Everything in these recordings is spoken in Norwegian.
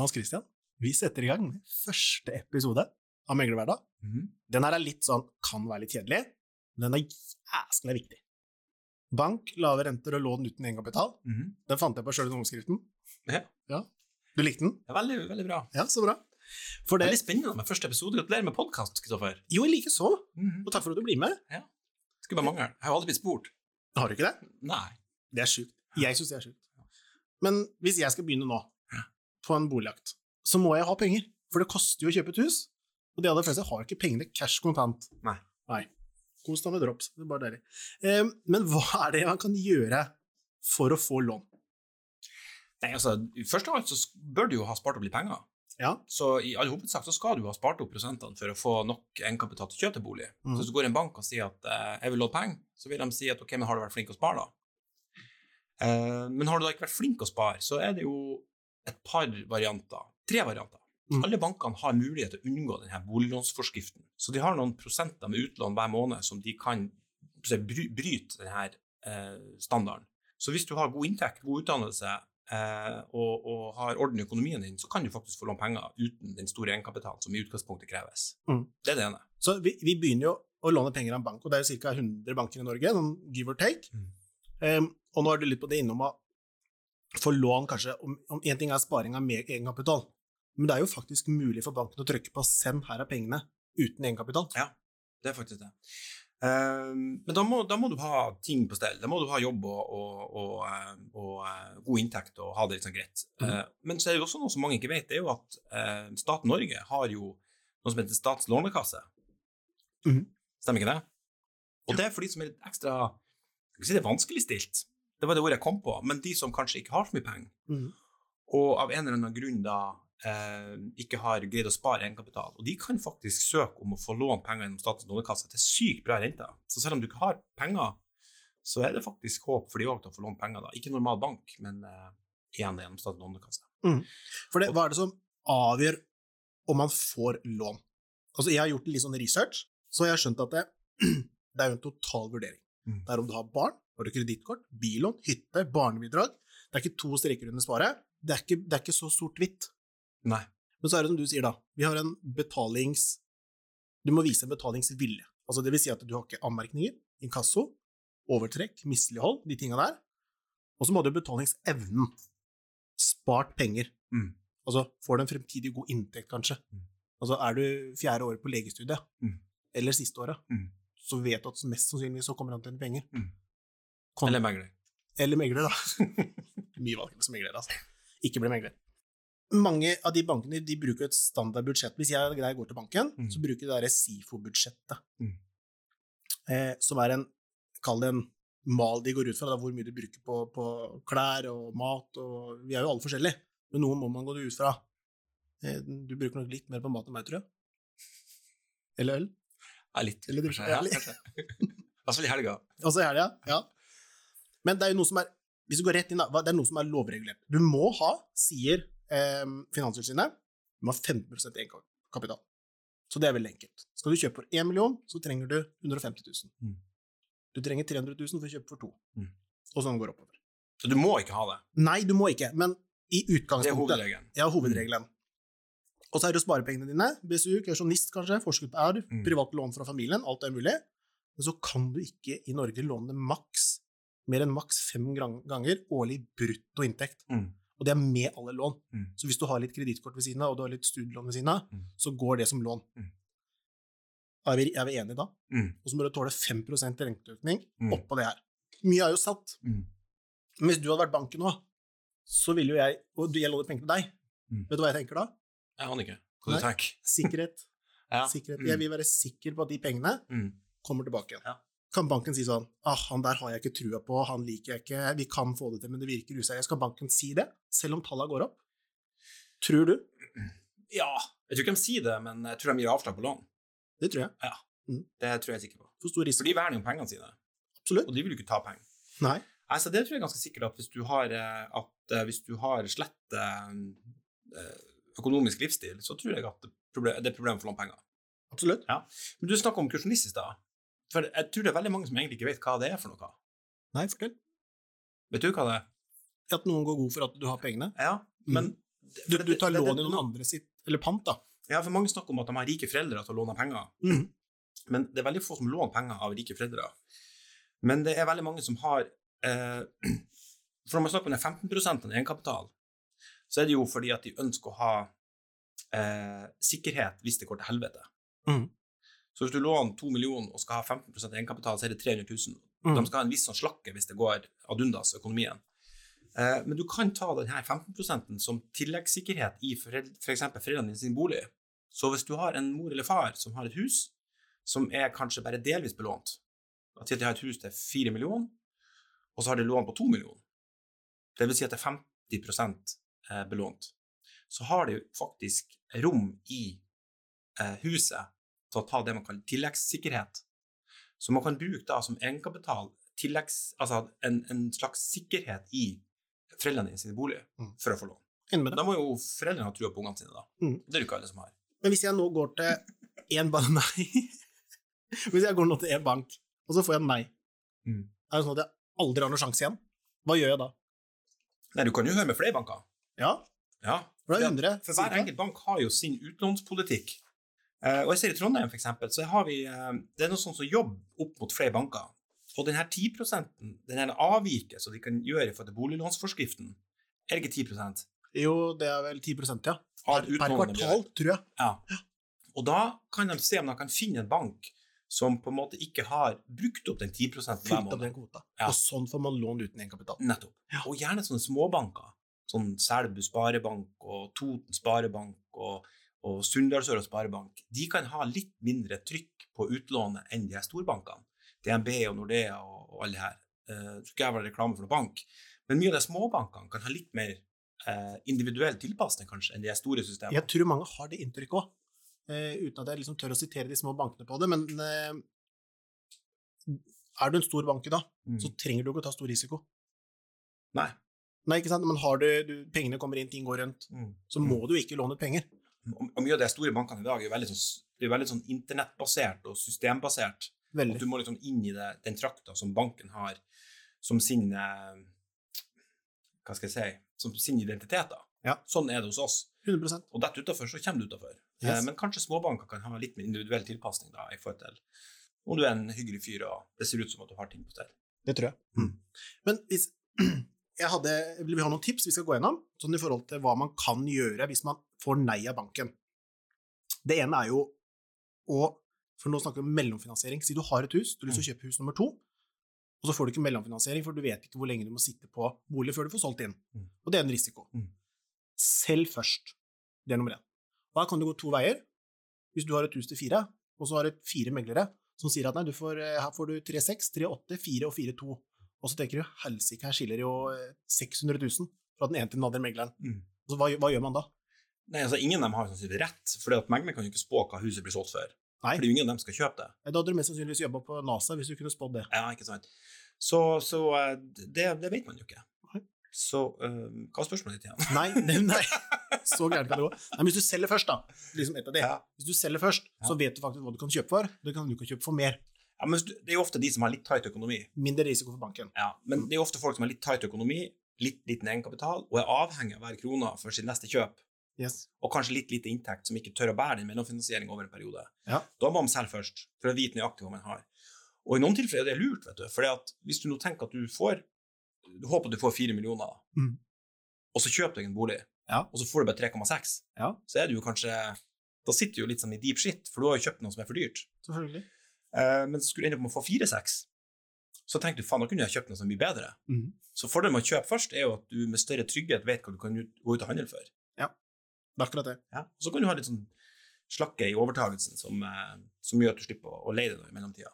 Hans Christian, vi setter i gang med første episode av Meglerhverdag. Mhm. Den her er litt sånn, kan være litt kjedelig, men den er jæskla viktig. Bank, lave renter og lån uten egenkapital. Mhm. Den fant jeg på sjøl under overskriften. Ja. Du likte den? Er veldig, veldig bra. Ja, så bra. For det, Veldig spennende med første episode. Gratulerer med podkast, Kristoffer. jo, likeså. Mhm. Og takk for at du blir med. Skulle bare mangle. Jeg har jo aldri blitt spurt. Har du ikke det? Nei. Det er sjukt. Jeg syns det er sjukt. Men hvis jeg skal begynne nå, Ja. På en boligjakt, så må jeg ha penger. For det koster jo å kjøpe et hus. Og de aller fleste har ikke pengene cash kontant. Nei. Nei. Kos deg med drops. Det er bare deilig. Eh, men hva er det man kan gjøre for å få lån? Nei, altså, Først av alt så bør du jo ha spart opp litt penger. Ja. Så i all hovedsak så skal du ha spart opp prosentene for å få nok egenkapital til å kjøpe bolig. Mm. Så hvis du går i en bank og sier at eh, jeg vil låne penger, så vil de si at ok, men har du vært flink å spare, da? Eh, men har du da ikke vært flink å spare, så er det jo et par varianter. Tre varianter. Mm. Alle bankene har mulighet til å unngå denne boliglånsforskriften. Så de har noen prosenter med utlån hver måned som de kan bryte denne eh, standarden. Så hvis du har god inntekt, god utdannelse eh, og, og har orden i økonomien din, så kan du faktisk få låne penger uten den store egenkapitalen som i utgangspunktet kreves. Mm. Det er det ene. Så vi, vi begynner jo å låne penger av en bank, og det er jo ca. 100 banker i Norge, sånn give or take. Mm. Um, og nå er du litt på det innom å få lån kanskje om, om En ting er sparing av mer egenkapital, men det er jo faktisk mulig for banken å trykke på 'send, her er pengene', uten egenkapital. Ja, Det er faktisk det. Eh, men da må, da må du ha ting på stell. Da må du ha jobb og, og, og, eh, og eh, god inntekt og ha det litt sånn greit. Eh, men så er det jo også noe som mange ikke vet, det er jo at staten Norge har jo noe som heter Stats lånekasse. Mm. Stemmer ikke det? Og det er for de som er litt ekstra skal si det er vanskeligstilt. Det var det ordet jeg kom på. Men de som kanskje ikke har så mye penger, mm. og av en eller annen grunn da eh, ikke har greid å spare egenkapital. Og de kan faktisk søke om å få låne penger gjennom Statens lånekasse til sykt bra renter. Så selv om du ikke har penger, så er det faktisk håp for de òg til å få låne penger. da. Ikke normal bank, men eh, igjen gjennom Statens lånekasse. For det, hva er det som avgjør om man får lån? Altså, jeg har gjort litt sånn research, så jeg har skjønt at det, det er jo en total vurdering. Mm. Det er om du har barn, har du kredittkort, billån, hytte, barnebidrag. Det er ikke to streker under svaret. Det er ikke, det er ikke så sort-hvitt. Nei. Men så er det som du sier, da. Vi har en betalings... Du må vise en betalingsvilje. Altså, det vil si at du har ikke anmerkninger, inkasso, overtrekk, mislighold, de tinga der. Og så må du betalingsevnen. Spart penger. Mm. Altså, får du en fremtidig god inntekt, kanskje. Mm. Altså, er du fjerde året på legestudiet, Mm. eller siste året, Mm. så vet du at mest sannsynligvis så kommer han til å tjene penger. Eller megler. eller megler, da. Mye vanskeligere som megler, altså. Ikke bli megler. Mange av de bankene de bruker et standard budsjett. Hvis jeg går til banken, Mm. så bruker de det SIFO-budsjettet. Mm. Eh, som er en Kall det en mal de går ut fra, da, hvor mye de bruker på, på klær og mat. og Vi er jo alle forskjellige, men noe må man gå ut fra. Eh, du bruker nok litt mer på mat enn meg, tror jeg. Eller øl. Ja, litt, Eller kanskje. ja, litt. kanskje. Altså i helga. Også i helga, ja. Men det er jo noe som er Hvis du går rett inn, da, det er noe som er lovregulert. Du må ha, sier eh, Finanstilsynet, du må ha 15% egenkapital. Så det er veldig enkelt. Skal du kjøpe for 1 million, så trenger du 150 000. Mm. Du trenger 300 000 for å kjøpe for to. Mm. Og sånn går det oppover. Så du må ikke ha det. Nei, du må ikke, men i utgangspunktet Det er hovedregelen. Ja, hovedregelen. Og så er det sparepengene dine. BSU, kausjonist kanskje, forskudd på arv, Mm. private lån fra familien, alt er mulig. Men så kan du ikke i Norge låne maks, mer enn maks fem ganger årlig brutto inntekt. Mm. Og det er med alle lån. Mm. Så hvis du har litt kredittkort ved siden av, og du har litt studielån ved siden av, Mm. så går det som lån. Mm. Er vi, er vi enige da? Mm. Og så må du tåle 5 renteøkning Mm. oppå det her. Mye er jo satt. Mm. Men hvis du hadde vært banken nå, så ville jo jeg Og jeg låner penger til deg. Mm. Vet du hva jeg tenker da? Jeg aner ikke hva du tenker. Sikkerhet. Ja. Sikkerhet. Jeg vil være sikker på at de pengene Mm. kommer tilbake igjen. Ja. Kan banken si sånn ah, 'Han der har jeg ikke trua på, han liker jeg ikke, vi kan få det til, men det virker useriøst'. Skal banken si det, selv om tallene går opp? Tror du? Ja, jeg tror ikke de sier det, men jeg tror de gir avslag på lån. Det tror jeg. Det tror jeg er sikker på. For stor For de verner jo pengene sine, Absolutt. og de vil jo ikke ta penger. Nei. Nei, så det tror jeg er ganske sikkert at hvis du har, eh, at, eh, hvis du har slett eh, økonomisk livsstil, så tror jeg at det, problem, det er problemet for å låne penger. Absolutt. Men du snakker om kursjonist i stad. For jeg tror det er veldig mange som egentlig ikke vet hva det er for noe. Nei, fortell. Vet du hva det er? At noen går god for at du har pengene. Ja, men Du, du tar lån i noen andre sitt Eller pant, da. Ja, for mange snakker om at de har rike foreldre til å låne penger. Mm. Men det er veldig få som låner penger av rike foreldre. Men det er veldig mange som har eh, For når man snakker om den 15 av egenkapital, så er det jo fordi at de ønsker å ha eh, sikkerhet hvis det går til helvete. Mhm. Så hvis du låner 2 millioner og skal ha 15% egenkapital, så er det 300 000. Mm. De skal ha en viss sånn slakke hvis det går ad undas økonomien. Eh, men du kan ta denne 15% som tilleggssikkerhet i f.eks. foreldrene dine sin bolig. Så hvis du har en mor eller far som har et hus som er kanskje bare delvis belånt, at de har et hus til 4 millioner, og så har de lån på 2 millioner, det vil si at det er 50 eh, belånt, så har de faktisk rom i eh, huset til å ta det man kaller tilleggssikkerhet. Så man kan bruke da som egenkapital tilleggs, altså en, en slags sikkerhet i foreldrene dine sine bolig Mm. for å få lån. Da må jo foreldrene ha trua på ungene sine, da. Mm. Det er jo ikke alle som har. Men hvis jeg nå går til én bank Nei. Hvis jeg går nå til én bank, og så får jeg nei, Mm. er det sånn at jeg aldri har noen sjanse igjen? Hva gjør jeg da? Nei, du kan jo høre med flere banker. Ja, Ja, for det for For hver enkelt bank har jo sin utlånspolitikk. Eh, og jeg ser i Trondheim, for eksempel, så har vi eh, Det er noe sånt som jobb opp mot flere banker. Og den her 10 den avviket som de kan gjøre for boliglånsforskriften, er det ikke 10 Jo, det er vel 10% ja. Per, per kvartal, tror jeg. Ja. Og da kan de se om de kan finne en bank som på en måte ikke har brukt opp den 10 hver måned. Ja. Og sånn får man lån uten egenkapital. Nettopp. Ja. Og gjerne sånne småbanker. Sånn Selbu Sparebank og Toten Sparebank og, og Sunndalsøra Sparebank. De kan ha litt mindre trykk på utlånet enn de her storbankene. DNB og Nordea og, og alle her. Eh, tror ikke jeg var reklame for noen bank, men mye av de småbankene kan ha litt mer eh, individuell tilpasning kanskje enn de store systemene. Jeg tror mange har det inntrykket òg, uten at jeg liksom tør å sitere de små bankene på det. Men eh, er du en stor bank i dag, Mm. så trenger du ikke å ta stor risiko. Nei. Nei, ikke sant? Men har du, du pengene kommer inn, ting går rundt, Mm. så må du ikke låne ut penger. Og, mye av de store bankene i dag er veldig sånn, det er veldig sånn internettbasert og systembasert. At du må liksom inn i det, den trakta som banken har som sin eh, Hva skal jeg si Som sin identitet. da. Ja. Sånn er det hos oss. 100 Og detter utafor, så kommer du utafor. Yes. men kanskje småbanker kan ha litt mer individuell tilpasning da, i forhold til om du er en hyggelig fyr og det ser ut som at du har ting på stell. Det tror jeg. Mm. Men hvis jeg hadde, vi ha noen tips vi skal gå gjennom, sånn i forhold til hva man kan gjøre hvis man får nei av banken. Det ene er jo å For nå snakker vi om mellomfinansiering. Si du har et hus, du har lyst til å kjøpe hus nummer to, og så får du ikke mellomfinansiering, for du vet ikke hvor lenge du må sitte på bolig før du får solgt inn. Mm. Og det er en risiko. Mm. Selv først. Det er nummer én. Her kan det gå to veier. Hvis du har et hus til fire, og så har du fire meglere som sier at nei, du får, eh, her får du 3,6, 3,8, 4 og 4,2. Og så tenker du helsike, her skiller jo eh, 600 000 fra den ene til den andre megleren. Mm. Så hva, hva gjør man da? Nei, altså Ingen av dem har sannsynligvis rett, for megleren kan jo ikke spå hva huset blir solgt for. Nei. Fordi ingen av dem skal kjøpe det. Da hadde du mest sannsynligvis jobba på NASA hvis du kunne spådd det. Ja, ikke sant. Så, så eh, det, det vet man jo ikke. Nei. Så uh, hva er spørsmålet ditt igjen? Nei, nei, nei. så gærent kan det gå. Nei, men hvis du selger først, da. Liksom et av det. Ja. Hvis du selger først, så vet du faktisk hva du kan kjøpe for. Du kan, du kan kjøpe for mer. Ja, men Det er jo ofte de som har litt tight økonomi. Mindre risiko for banken. Ja, Men det er jo ofte folk som har litt tight økonomi, litt liten egenkapital, og er avhengig av hver krone for sitt neste kjøp. Yes. Og kanskje litt lite inntekt, som ikke tør å bære den mellomfinansiering over en periode. Ja. Da må man selge først, for å vite nøyaktig hva man har. Og i noen tilfeller er det lurt, vet du. For hvis du nå tenker at du får Du håper du får fire millioner, Mm. og så kjøper du en bolig, Ja. og så får du bare 3,6, Ja. så er du jo kanskje Da sitter du jo litt sånn i deep shit, for du har jo kjøpt noe som er for dyrt. Selvfølgelig. Eh, men skulle du ende opp med å få 4,6, så tenker du faen, da kunne jeg kjøpt noe som er mye bedre. Mm. Så fordelen med å kjøpe først er jo at du med større trygghet vet hva du kan gå ut og handle for. Det er akkurat det. Ja. Så kan du ha litt sånn slakke i overtagelsen som, eh, som gjør at du slipper å, å leie det i mellomtida.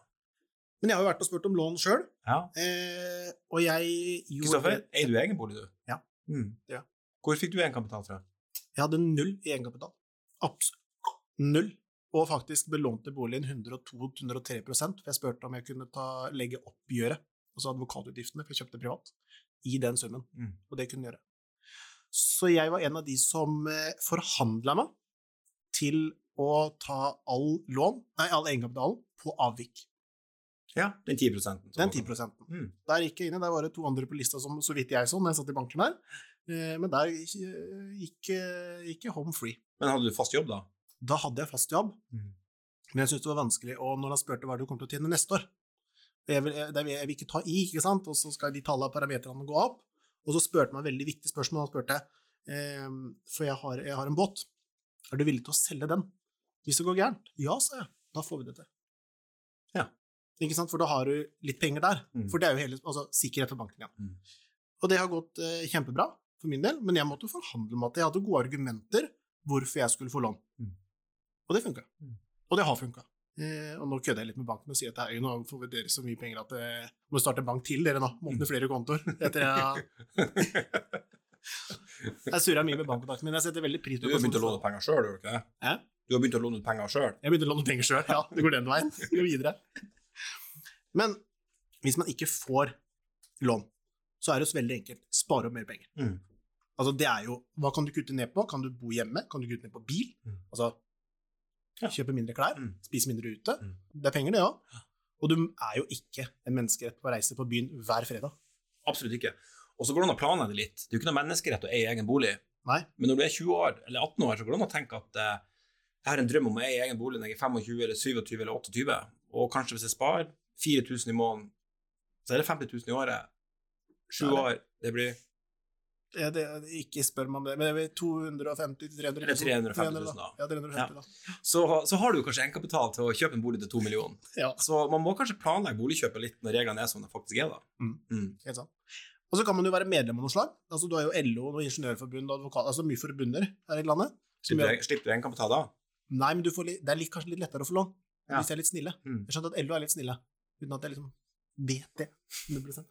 Men jeg har jo vært og spurt om lån sjøl, Ja. eh, og jeg Kristoffer, eier du egen bolig, du? Ja. Mm. Ja. Hvor fikk du egenkapital fra? Jeg hadde null i egenkapital. Absolutt null. Og faktisk belånte boligen 102-103 for jeg spurte om jeg kunne ta, legge oppgjøret, altså advokatutgiftene, for jeg kjøpte privat, i den summen. Mm. Og det kunne jeg gjøre. Så jeg var en av de som eh, forhandla meg til å ta all lån, nei, all egenkapitalen på avvik. Ja, den 10 som Den 10 Mm. Der gikk jeg inn i, der var det to andre på lista som så vidt jeg så når jeg satt i banken her. Eh, Men der gikk, gikk, eh, jeg home free. Men hadde du fast jobb, da? Da hadde jeg fast jobb, Mm. men jeg syntes det var vanskelig, og når han spurte hva du kommer til å tjene neste år jeg, vil, jeg vil ikke ta i, ikke sant, og så skal de tallene og parametrene gå opp. Og så spurte han meg et veldig viktig spørsmål. Han spurte, eh, for jeg har, jeg har en båt, er du villig til å selge den hvis det går gærent? Ja, sa jeg. Da får vi det til. Ja. Ikke sant, for da har du litt penger der. Mm. For det er jo hele, altså, sikkerhet for banken igjen. Mm. Og det har gått eh, kjempebra for min del, men jeg måtte forhandle med at jeg hadde gode argumenter hvorfor jeg skulle få lån. Mm. Og det funka. Mm. Og det har funka. Eh, og nå kødder jeg litt med banken og sier at det jo nå får dere så mye penger at dere må starte en bank til, dere nå. Må Mm. åpne flere kontoer. Etter jeg, jeg surra mye med bankkontakten min. Jeg setter veldig pris på Du har begynt å låne penger sjøl, gjør du ikke det? Eh? Du har begynt å låne ut penger sjøl? Jeg begynte å låne penger sjøl. Ja, det går den veien. Vi går videre. Men hvis man ikke får lån, så er det så veldig enkelt. Spare opp mer penger. Mm. Altså, det er jo Hva kan du kutte ned på? Kan du bo hjemme? Kan du kutte ned på bil? Mm. Altså Ja. kjøpe mindre klær? Mm. Spise mindre ute? Mm. Det er penger, det òg. Og du er jo ikke en menneskerett på å reise på byen hver fredag. Absolutt ikke. Og så går det an å planlegge det litt. Det er jo ikke noe menneskerett å eie egen bolig. Nei. Men når du er 20 år, eller 18 år, så går det an å tenke at eh, jeg har en drøm om å eie egen bolig når jeg er 25 eller 27 eller 28, og kanskje hvis jeg sparer 4000 i måneden, så er det 50 000 i året. Sju år, det blir Ja, det, ikke spør meg om det, men det er vel 250 300 Eller 350 000 da. Ja, 350 da. så, så har du kanskje egenkapital til å kjøpe en bolig til 2 millioner. Ja, Så man må kanskje planlegge boligkjøpet litt når reglene er som de faktisk er. da. Mm. Mm. helt sant. Og så kan man jo være medlem av noe slag. Altså, du har jo LO, og ingeniørforbund og advokat, altså mye forbundet her i landet. Slipper du- slipper du egenkapital da? Nei, men du får det er litt, kanskje litt lettere å få lån Ja. hvis de er litt snille. Mm. Jeg skjønner at LO er litt snille, uten at jeg liksom vet det 100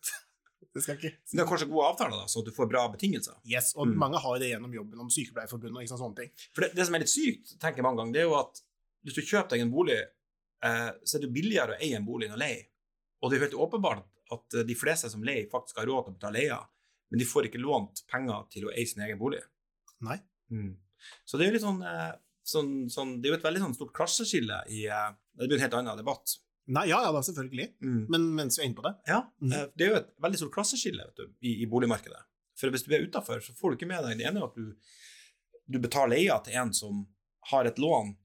Det skal ikke Men det er kanskje gode avtaler, da, så du får bra betingelser. Yes, og Mm. mange har det gjennom jobben om sykepleierforbundet og ikke sånne ting. For det, det som er litt sykt, tenker jeg mange ganger, det er jo at hvis du kjøper deg en bolig, eh, så er det billigere å eie en bolig enn å leie. Og det er jo helt åpenbart at eh, de fleste som leier, faktisk har råd til å betale leia, men de får ikke lånt penger til å eie sin egen bolig. Nei. Mm. Så det er jo litt sånn, eh, sånn, sånn Det er jo et veldig sånn stort klasseskille i eh, Det blir en helt annen debatt. Nei, ja, ja selvfølgelig. Mm. Men mens vi er inne på det Ja, Mm. eh, det er jo et veldig stort klasseskille vet du, i, i boligmarkedet. For hvis du er utafor, så får du ikke med deg det ene at du, du betaler leia til en som har et lån,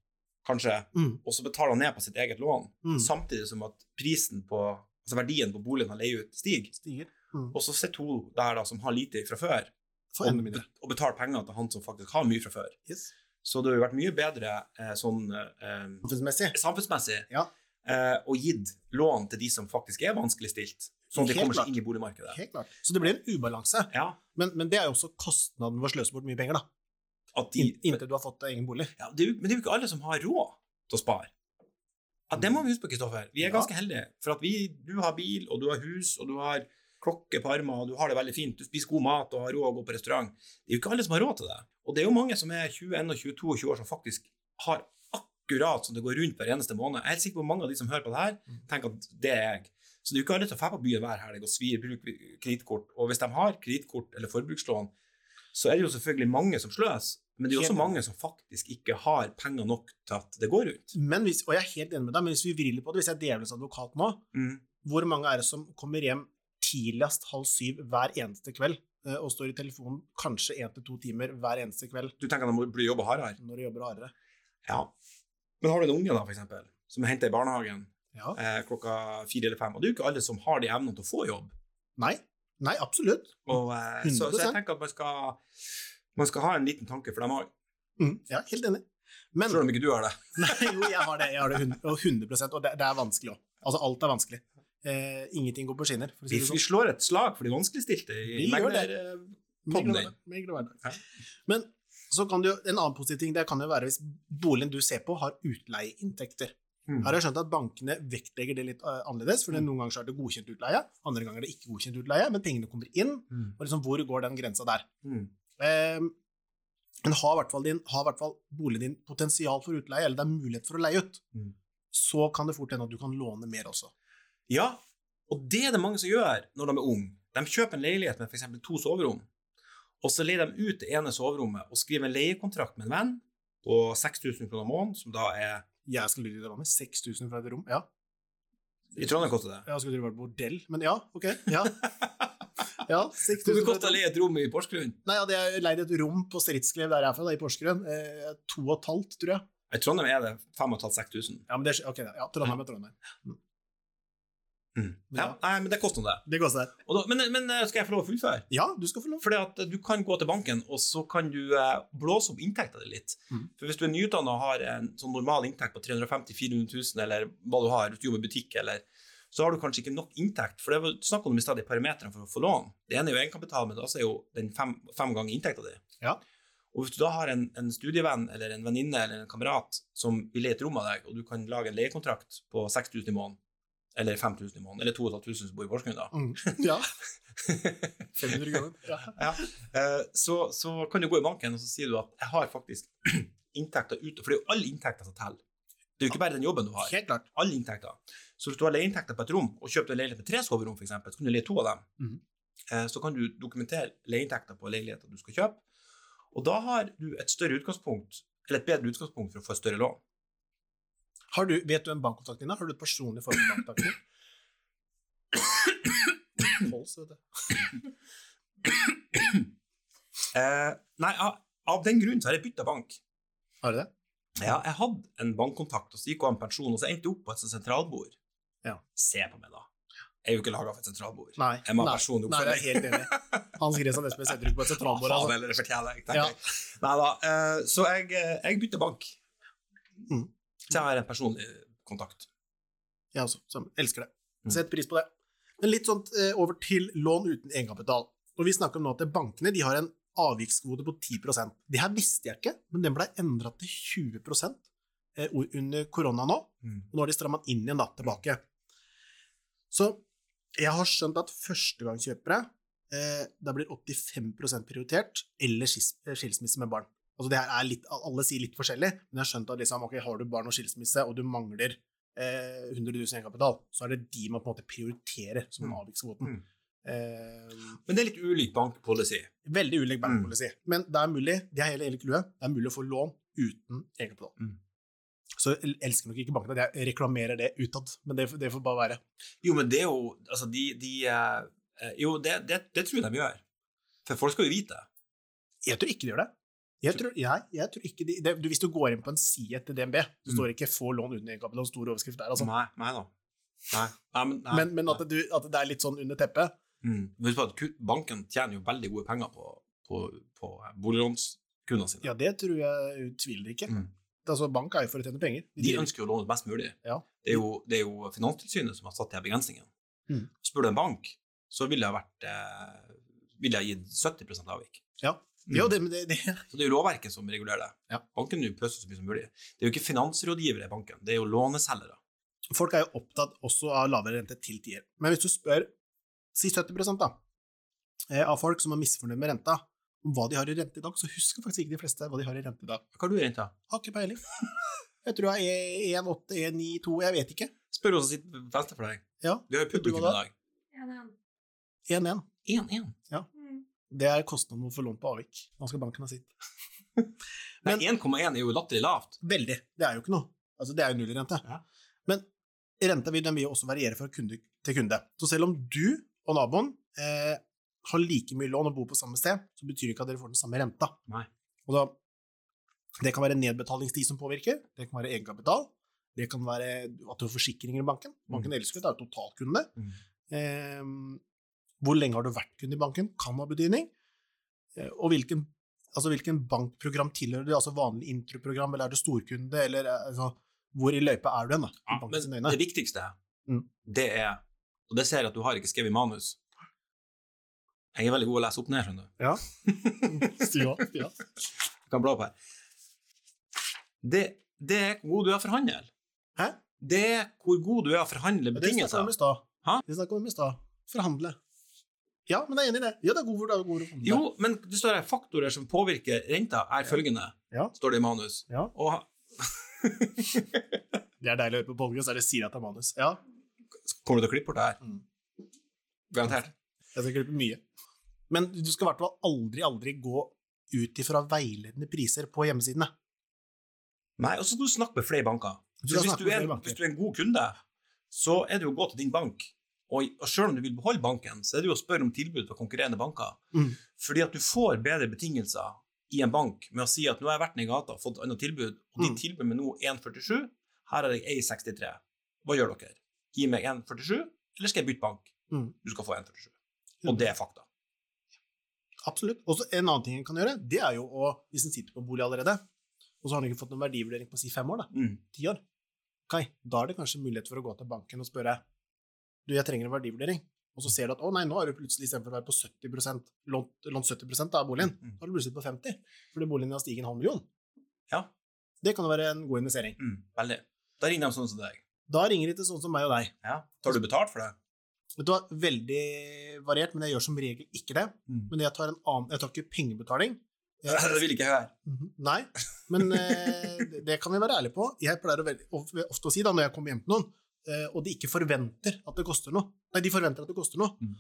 kanskje, mm. og så betaler han ned på sitt eget lån, Mm. samtidig som at prisen på, altså verdien på boligen han leier ut, stiger. stiger. Mm. Og så sitter hun der da, som har lite fra før, og, og betaler penger til han som faktisk har mye fra før. Yes. Så det har jo vært mye bedre eh, sånn eh, Samfunnsmessig. samfunnsmessig Ja. Eh, og gitt lån til de som faktisk er vanskeligstilt, sånn at de kommer seg inn i boligmarkedet. Helt klart. Så det blir en ubalanse. Ja, Men, men det er jo også kostnaden ved å sløse bort mye penger, da. de, In, inntil du har fått egen bolig. ja, det jo, men det er jo ikke alle som har råd til å spare. Ja, det må vi huske på, Kristoffer. Vi er Ja. ganske heldige. For at vi, du har bil, og du har hus, og du har klokke på armene, og du har det veldig fint. Du spiser god mat og har råd å gå på restaurant. Det er jo ikke alle som har råd til det. Og det er jo mange som er 21 og 22 år som faktisk har akkurat som det går rundt hver eneste måned. Jeg er helt sikker på mange av de som hører på det her, Mm. tenker at det er jeg. Så det er jo ikke alle som drar på byen hver helg og svir bruk kredittkort. Og hvis de har kredittkort eller forbrukslån, så er det jo selvfølgelig mange som sløser. Men det er også mange som faktisk ikke har penger nok til at det går rundt. Men hvis, og jeg er helt enig med deg, men hvis vi vrir på det, hvis jeg er djevelens advokat nå, Mm. hvor mange er det som kommer hjem tidligst halv syv hver eneste kveld, eh, og står i telefonen kanskje én til to timer hver eneste kveld Du tenker at de må jobbe hardere? når de jobber hardere? Ja. Men har du en unge, da, for eksempel, som er henta i barnehagen Ja. eh, klokka fire eller fem, og det er jo ikke alle som har de evnene til å få jobb. Nei. Nei, absolutt. Og, eh, så, så jeg tenker at man skal, man skal ha en liten tanke for dem òg, Mm, ja, helt enig. Men selv om ikke du har det. Nei, jo, jeg har det. Jeg har det 100, og 100 og det, det er vanskelig òg. Altså, alt er vanskelig. Eh, ingenting går på skinner. Si Vi, det vi sånn. slår et slag for de vanskeligstilte i Vi gjør det. megler, eh. Men så kan du, en annen positiv ting det kan jo være hvis boligen du ser på, har utleieinntekter. Mm. Her har jeg skjønt at bankene vektlegger det litt eh, annerledes, for Mm. noen ganger så er det godkjent utleie, andre ganger er det ikke godkjent utleie, men pengene kommer inn, Mm. og liksom hvor går den grensa der? Eh, men har i hvert fall, din, har hvert fall boligen din potensial for utleie, eller det er mulighet for å leie ut, Mm. så kan det fort hende at du kan låne mer også. Ja, og det er det mange som gjør når de er unge. De kjøper en leilighet med f.eks. to soverom, og så leier de ut det ene soverommet og skriver en leiekontrakt med en venn på 6000 kroner måneden, som da er Jeg skal til det med 6000 fra et rom. Ja, I Trondheim koster det. jeg skulle tro det var bordell, men ja, ok. Ja. Ja, Hvor 6000 mye koster å leie et rom i Porsgrunn? Nei, jeg hadde leid et rom på Stridsklev der jeg er fra, da, i Porsgrunn. Eh, to og et halvt, tror jeg. I Trondheim er det 5500-6000. Ja, men det, er- ok, ja, Trondheim er Trondheim. Mm. Ja, nei, men det koster det. Det koster. Da, men, men eh, skal jeg få lov å fullføre? Ja, du skal få lov. Fordi at du kan gå til banken, og så kan du eh, blåse opp inntekten di litt. Mm. For hvis du er nyutdannet og har en sånn normal inntekt på 350 000-400 000, eller hva du har, du jobber i butikk, eller så har du kanskje ikke nok inntekt. For det var snakk om i stad de parametrene for å få lån. Det ene er jo egenkapital, men det er jo den fem, fem ganger inntekta di. Ja. Og hvis du da har en, en studievenn eller en venninne eller en kamerat som vil leie et rom av deg, og du kan lage en leiekontrakt på 6000 i måneden, eller 5000 i måneden, eller 2500 som bor i Porsgrunn, da, Mm. Ja. 500 kroner. Ja. ja. eh, så, så kan du gå i banken og så sier du at jeg har faktisk inntekter ute, for det er jo alle inntekter som teller. Det er jo ikke bare den jobben du har. Helt klart. Alle inntekter. Så hvis du har leieinntekter på et rom, og kjøper en leilighet med tre soverom, eksempel, så kan du leie to av dem. Mhm. Eh, så kan du dokumentere leieinntekter på leiligheter du skal kjøpe, og da har du et større utgangspunkt, eller et bedre utgangspunkt for å få et større lån. Har du, vet du en bankkontakt din? er? Har du et personlig forhold til bankkontakten din? Pols, vet du. Eh, nei, av, den grunn så har jeg bytta bank. Har du det? Ja, jeg hadde en bankkontakt, og så gikk hun av med pensjon, og så endte jeg opp på et sentralbord. Ja. Se på meg, da. Jeg er jo ikke laga for et sentralbord. Nei. Jeg må ha personlig oppfølging. Nei, jeg er helt enig. Hans Christian Espen setter ut på et sentralbord. Faen, Altså. eller det fortjener jeg, tenker Ja. jeg. Neida, eh, så jeg, eh, jeg bytter bank. Mm. Så jeg har en personlig kontakt. Jeg også, som elsker det. Mm. Sett pris på det. Men litt sånn eh, over til lån uten egenkapital. Og vi snakker om nå at bankene de har en avvikskvote på 10% Det her visste jeg ikke, men den ble endra til 20 eh, under korona nå. Og nå har de stramma inn igjen da, tilbake. Så jeg har skjønt at førstegangskjøpere eh, da blir 85 prioritert, eller skils- eh, skilsmisse med barn. Altså det her er litt, Alle sier litt forskjellig, men jeg har skjønt at liksom, okay, har du barn og skilsmisse, og du mangler eh, 100 000 i egenkapital, så er det de man på en måte prioriterer som Mm. avvikskvoten. Mm. Eh, Men det er litt ulik bankpolicy. veldig ulik Mm. Men det er mulig, det er hele, hele klue, det er mulig å få lån uten egenkapital. Mm. Så jeg elsker nok ikke bankene jeg reklamerer det utad, men det, det får bare være. Jo, men det er jo Altså, de, de eh, eh, Jo, det, det, det tror jeg de gjør. For folk skal jo vite. Jeg tror ikke de gjør det. Jeg tror, jeg, jeg tror ikke de, det, du, Hvis du går inn på en side til DNB, så Mm. står ikke 'få lån uten egenkapital', stor overskrift der, altså. Nei, nei da. Nei. nei, men, nei, Men, men at, du, at det er litt sånn under teppet Mm. Banken tjener jo veldig gode penger på, på, på boliglånskundene sine. Ja, det tror jeg utviler ikke. Mm. Altså, Bank er jo for å tjene penger. De de ønsker jo å låne mest mulig. Ja. Det, er jo, det er jo Finanstilsynet som har satt de begrensningene. Mm. Spør du en bank, så ville jeg vært eh, ville jeg gitt 70% avvik. Ja. Mm. Jo, det, det, det, Så det er jo lovverket som regulerer det. Ja. Banken vil pøse så mye som mulig. Det er jo ikke finansrådgivere i banken, det er jo låneselgere. folk er jo opptatt også av lavere rente til tider. Men hvis du spør si 70 da, eh, av folk som er misfornøyd med renta, om hva de har i rente i dag, så husker faktisk ikke de fleste hva de har i rente i dag. Hva har du i renta? Har ikke peiling. Jeg tror jeg er 1,8, 1,9, 2, jeg vet ikke. Spør oss som sitter venstre for deg. Ja, Vi har jo publikum i da? dag. 1,1. 1-1. Det er kostnaden å få lån på avvik. Nå skal banken ha sitt. Men- 1,1 er jo latterlig lavt. Veldig. Det er jo ikke noe. Altså, det er jo nullrente. Ja. Men renta vil, den vil også variere fra kunde til kunde. Så selv om du og naboen eh, har like mye lån og bor på samme sted, så betyr det ikke at dere får den samme renta. Nei. Og da, det kan være nedbetalingstid som påvirker, det kan være egenkapital, det kan være at du har forsikringer i banken. Banken elsker det, det er jo totalkunde. Mm. Eh, hvor lenge har du vært kunde i banken, kan ha betydning. Eh, og hvilken, altså hvilken bankprogram tilhører du, altså vanlig introprogram, eller er du storkunde, eller eh, altså, hvor i løypa er du hen, Ja, men det viktigste, Mm. det er Og det ser jeg at du har ikke skrevet i manus. Jeg er veldig god å lese opp ned, skjønner du. Ja. ja, ja. Jeg kan bla opp her. Det, det er hvor god du er å forhandle. Hæ? Det er hvor god du er å forhandle betingelser. Ja. Det snakka vi om i stad. Forhandle. Ja, men jeg er enig i det. Ja, det er god det er god. Jo, men det står her faktorer som påvirker renta, er følgende, Ja. står det i manus. Ja. Og Det er deilig å høre på podcast, der det sier at det er manus. Ja, kommer du til å klippe bort det her? Mm. Garantert. jeg skal klippe mye. Men du skal i hvert fall aldri, aldri gå ut ifra veiledende priser på hjemmesidene. Nei, og så skal du snakke med flere banker. Du hvis du, er, banker. hvis du er en god kunde, så er det jo å gå til din bank Og, og selv om du vil beholde banken, så er det jo å spørre om tilbud fra konkurrerende banker. Mm. Fordi at du får bedre betingelser i en bank med å si at nå har jeg vært nede i gata og fått et annet tilbud, og de Mm. tilbyr meg nå 1,47, her er jeg 1,63. Hva gjør dere? Gi meg 1,47, eller skal jeg bytte bank? Mm. Du skal få 1,47. Og det er fakta. Absolutt. Og så en annen ting en kan gjøre, det er jo å, hvis en sitter på bolig allerede, og så har en ikke fått noen verdivurdering på si fem år, da, Mm. ti år, okay. da er det kanskje mulighet for å gå til banken og spørre du, jeg trenger en verdivurdering. Og så ser du at å nei, nå har du plutselig istedenfor å være på 70 lånt, lånt 70% av boligen, Mm. så har du plutselig på 50 fordi boligen har stiget en halv million. Ja. Det kan jo være en god investering. Mm. Veldig. Da ringer de sånn som deg. Da ringer de til sånn som meg og deg. Ja. Tar du betalt for det? Vet du hva, veldig variert, men jeg gjør som regel ikke det. Mm. Men jeg tar en annen, jeg tar ikke pengebetaling. Jeg, Det vil ikke jeg høre. Mhm. Nei, men eh, det- det kan vi være ærlige på. Jeg pleier å ofte å si da, når jeg kommer hjem til noen, og de ikke forventer at det koster noe Nei, de forventer at det koster noe. Mm.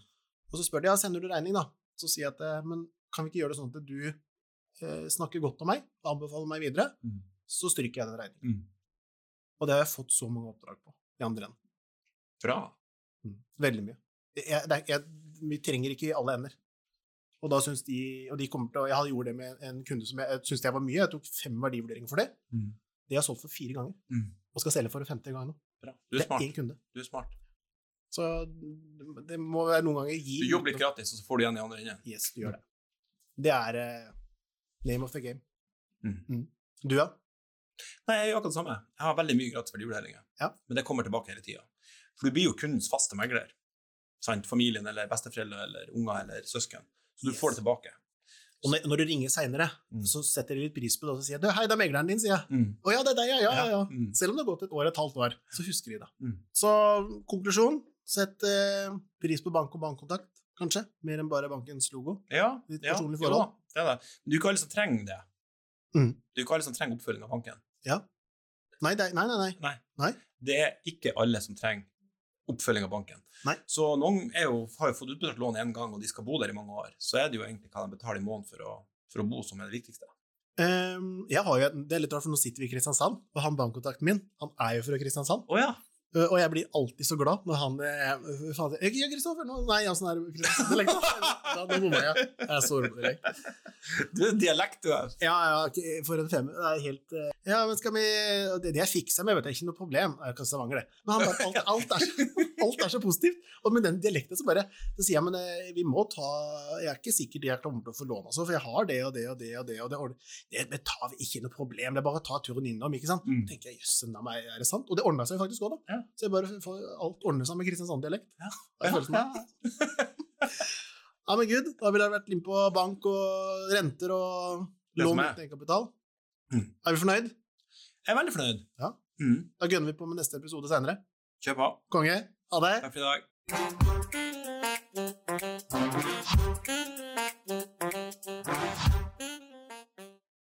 Og så spør de ja, sender du regning, da. Så sier jeg at eh, men kan vi ikke gjøre det sånn at du eh, snakker godt om meg og anbefaler meg videre? Mm. Så stryker jeg den regningen. Mm. Og det har jeg fått så mange oppdrag på i andre enden. Bra. Veldig mye. Jeg, det jeg, vi trenger ikke i alle ender. Og da syns de Og de kommer til å Jeg hadde gjort det med en kunde som jeg, jeg syntes det var mye. Jeg tok fem verdivurderinger for det. Mm. Det har jeg solgt for fire ganger. Mm. Og skal selge for femte gang nå. Bra. Du er Det er smart. én kunde. Du er smart. Så det må være noen ganger gi Du jobber litt gratis, og så får du igjen i andre enden. Yes, du gjør det. Det er uh, name of the game. Mm. Du, ja? Nei, jeg gjør akkurat det samme. Jeg har veldig mye gratis verdivurderinger, Ja. men det kommer tilbake hele tida. For du blir jo kundens faste megler. Sant? Familien eller besteforeldre eller unger eller søsken. Så du Yes. får det tilbake. Og når, du ringer seinere, Mm. så setter de litt pris på det, og så sier jeg du, 'Hei, det er megleren din', sier jeg. Mm. 'Å ja, det er deg, ja. Ja, ja, ja.' Mm. Selv om det har gått et år, et halvt år, så husker de det. Mm. Så konklusjon sett eh, pris på bank og bankkontakt, kanskje, mer enn bare bankens logo. Ja, Ditt ja, personlige forhold. Jo, det er det. Det er ikke alle som trenger det. Mm. Det er ikke alle som trenger oppfølging av banken. Nei, det nei, nei, nei. Nei. Det er ikke alle som trenger oppfølging av banken. Nei. Så noen jo, har jo fått utbetalt lån én gang, og de skal bo der i mange år. Så er det jo egentlig hva de betaler i måneden for å, for å bo, som er det viktigste. Um, jeg har jo, det er litt rart, for nå sitter vi i Kristiansand, og han bankkontakten min, han er jo fra Kristiansand. Å ja. Uh, Og jeg blir alltid så glad når han er uh, faen, jeg, ja, Kristoffer, nå, Nei, ja, sånn er det Kristiansand. Da, da bomma jeg. Jeg er så rolig. Du er dialekt, du er. Ja, ja, for en femmer. Det er helt eh, Ja, men skal vi Det, det jeg fikser med, vet jeg, ikke noe problem. Jeg kan Stavanger, det. Men han alt, alt, er så, alt er så positivt. Og med den dialekten så bare Så sier jeg, men eh, vi må ta Jeg er ikke sikker jeg kommer til å få låne, altså, for jeg har det og det og det og det. og det, og det, det tar vi ikke noe problem. Det er bare å ta turen innom, ikke sant. Mm. tenker jeg, jøssen av meg, er det sant? Og det ordna seg faktisk òg, da. Ja. Så jeg bare får alt ordne seg med Kristiansand-dialekt. Ja. Det er følelsen av. Ja, men gud, da ville jeg vært inn på bank og renter og lån uten egenkapital. Mm. Er vi fornøyd? Jeg er veldig fornøyd. Ja. Mm. Da gønner vi på med neste episode senere. Kjør på. Konge, ha det! Takk for i dag.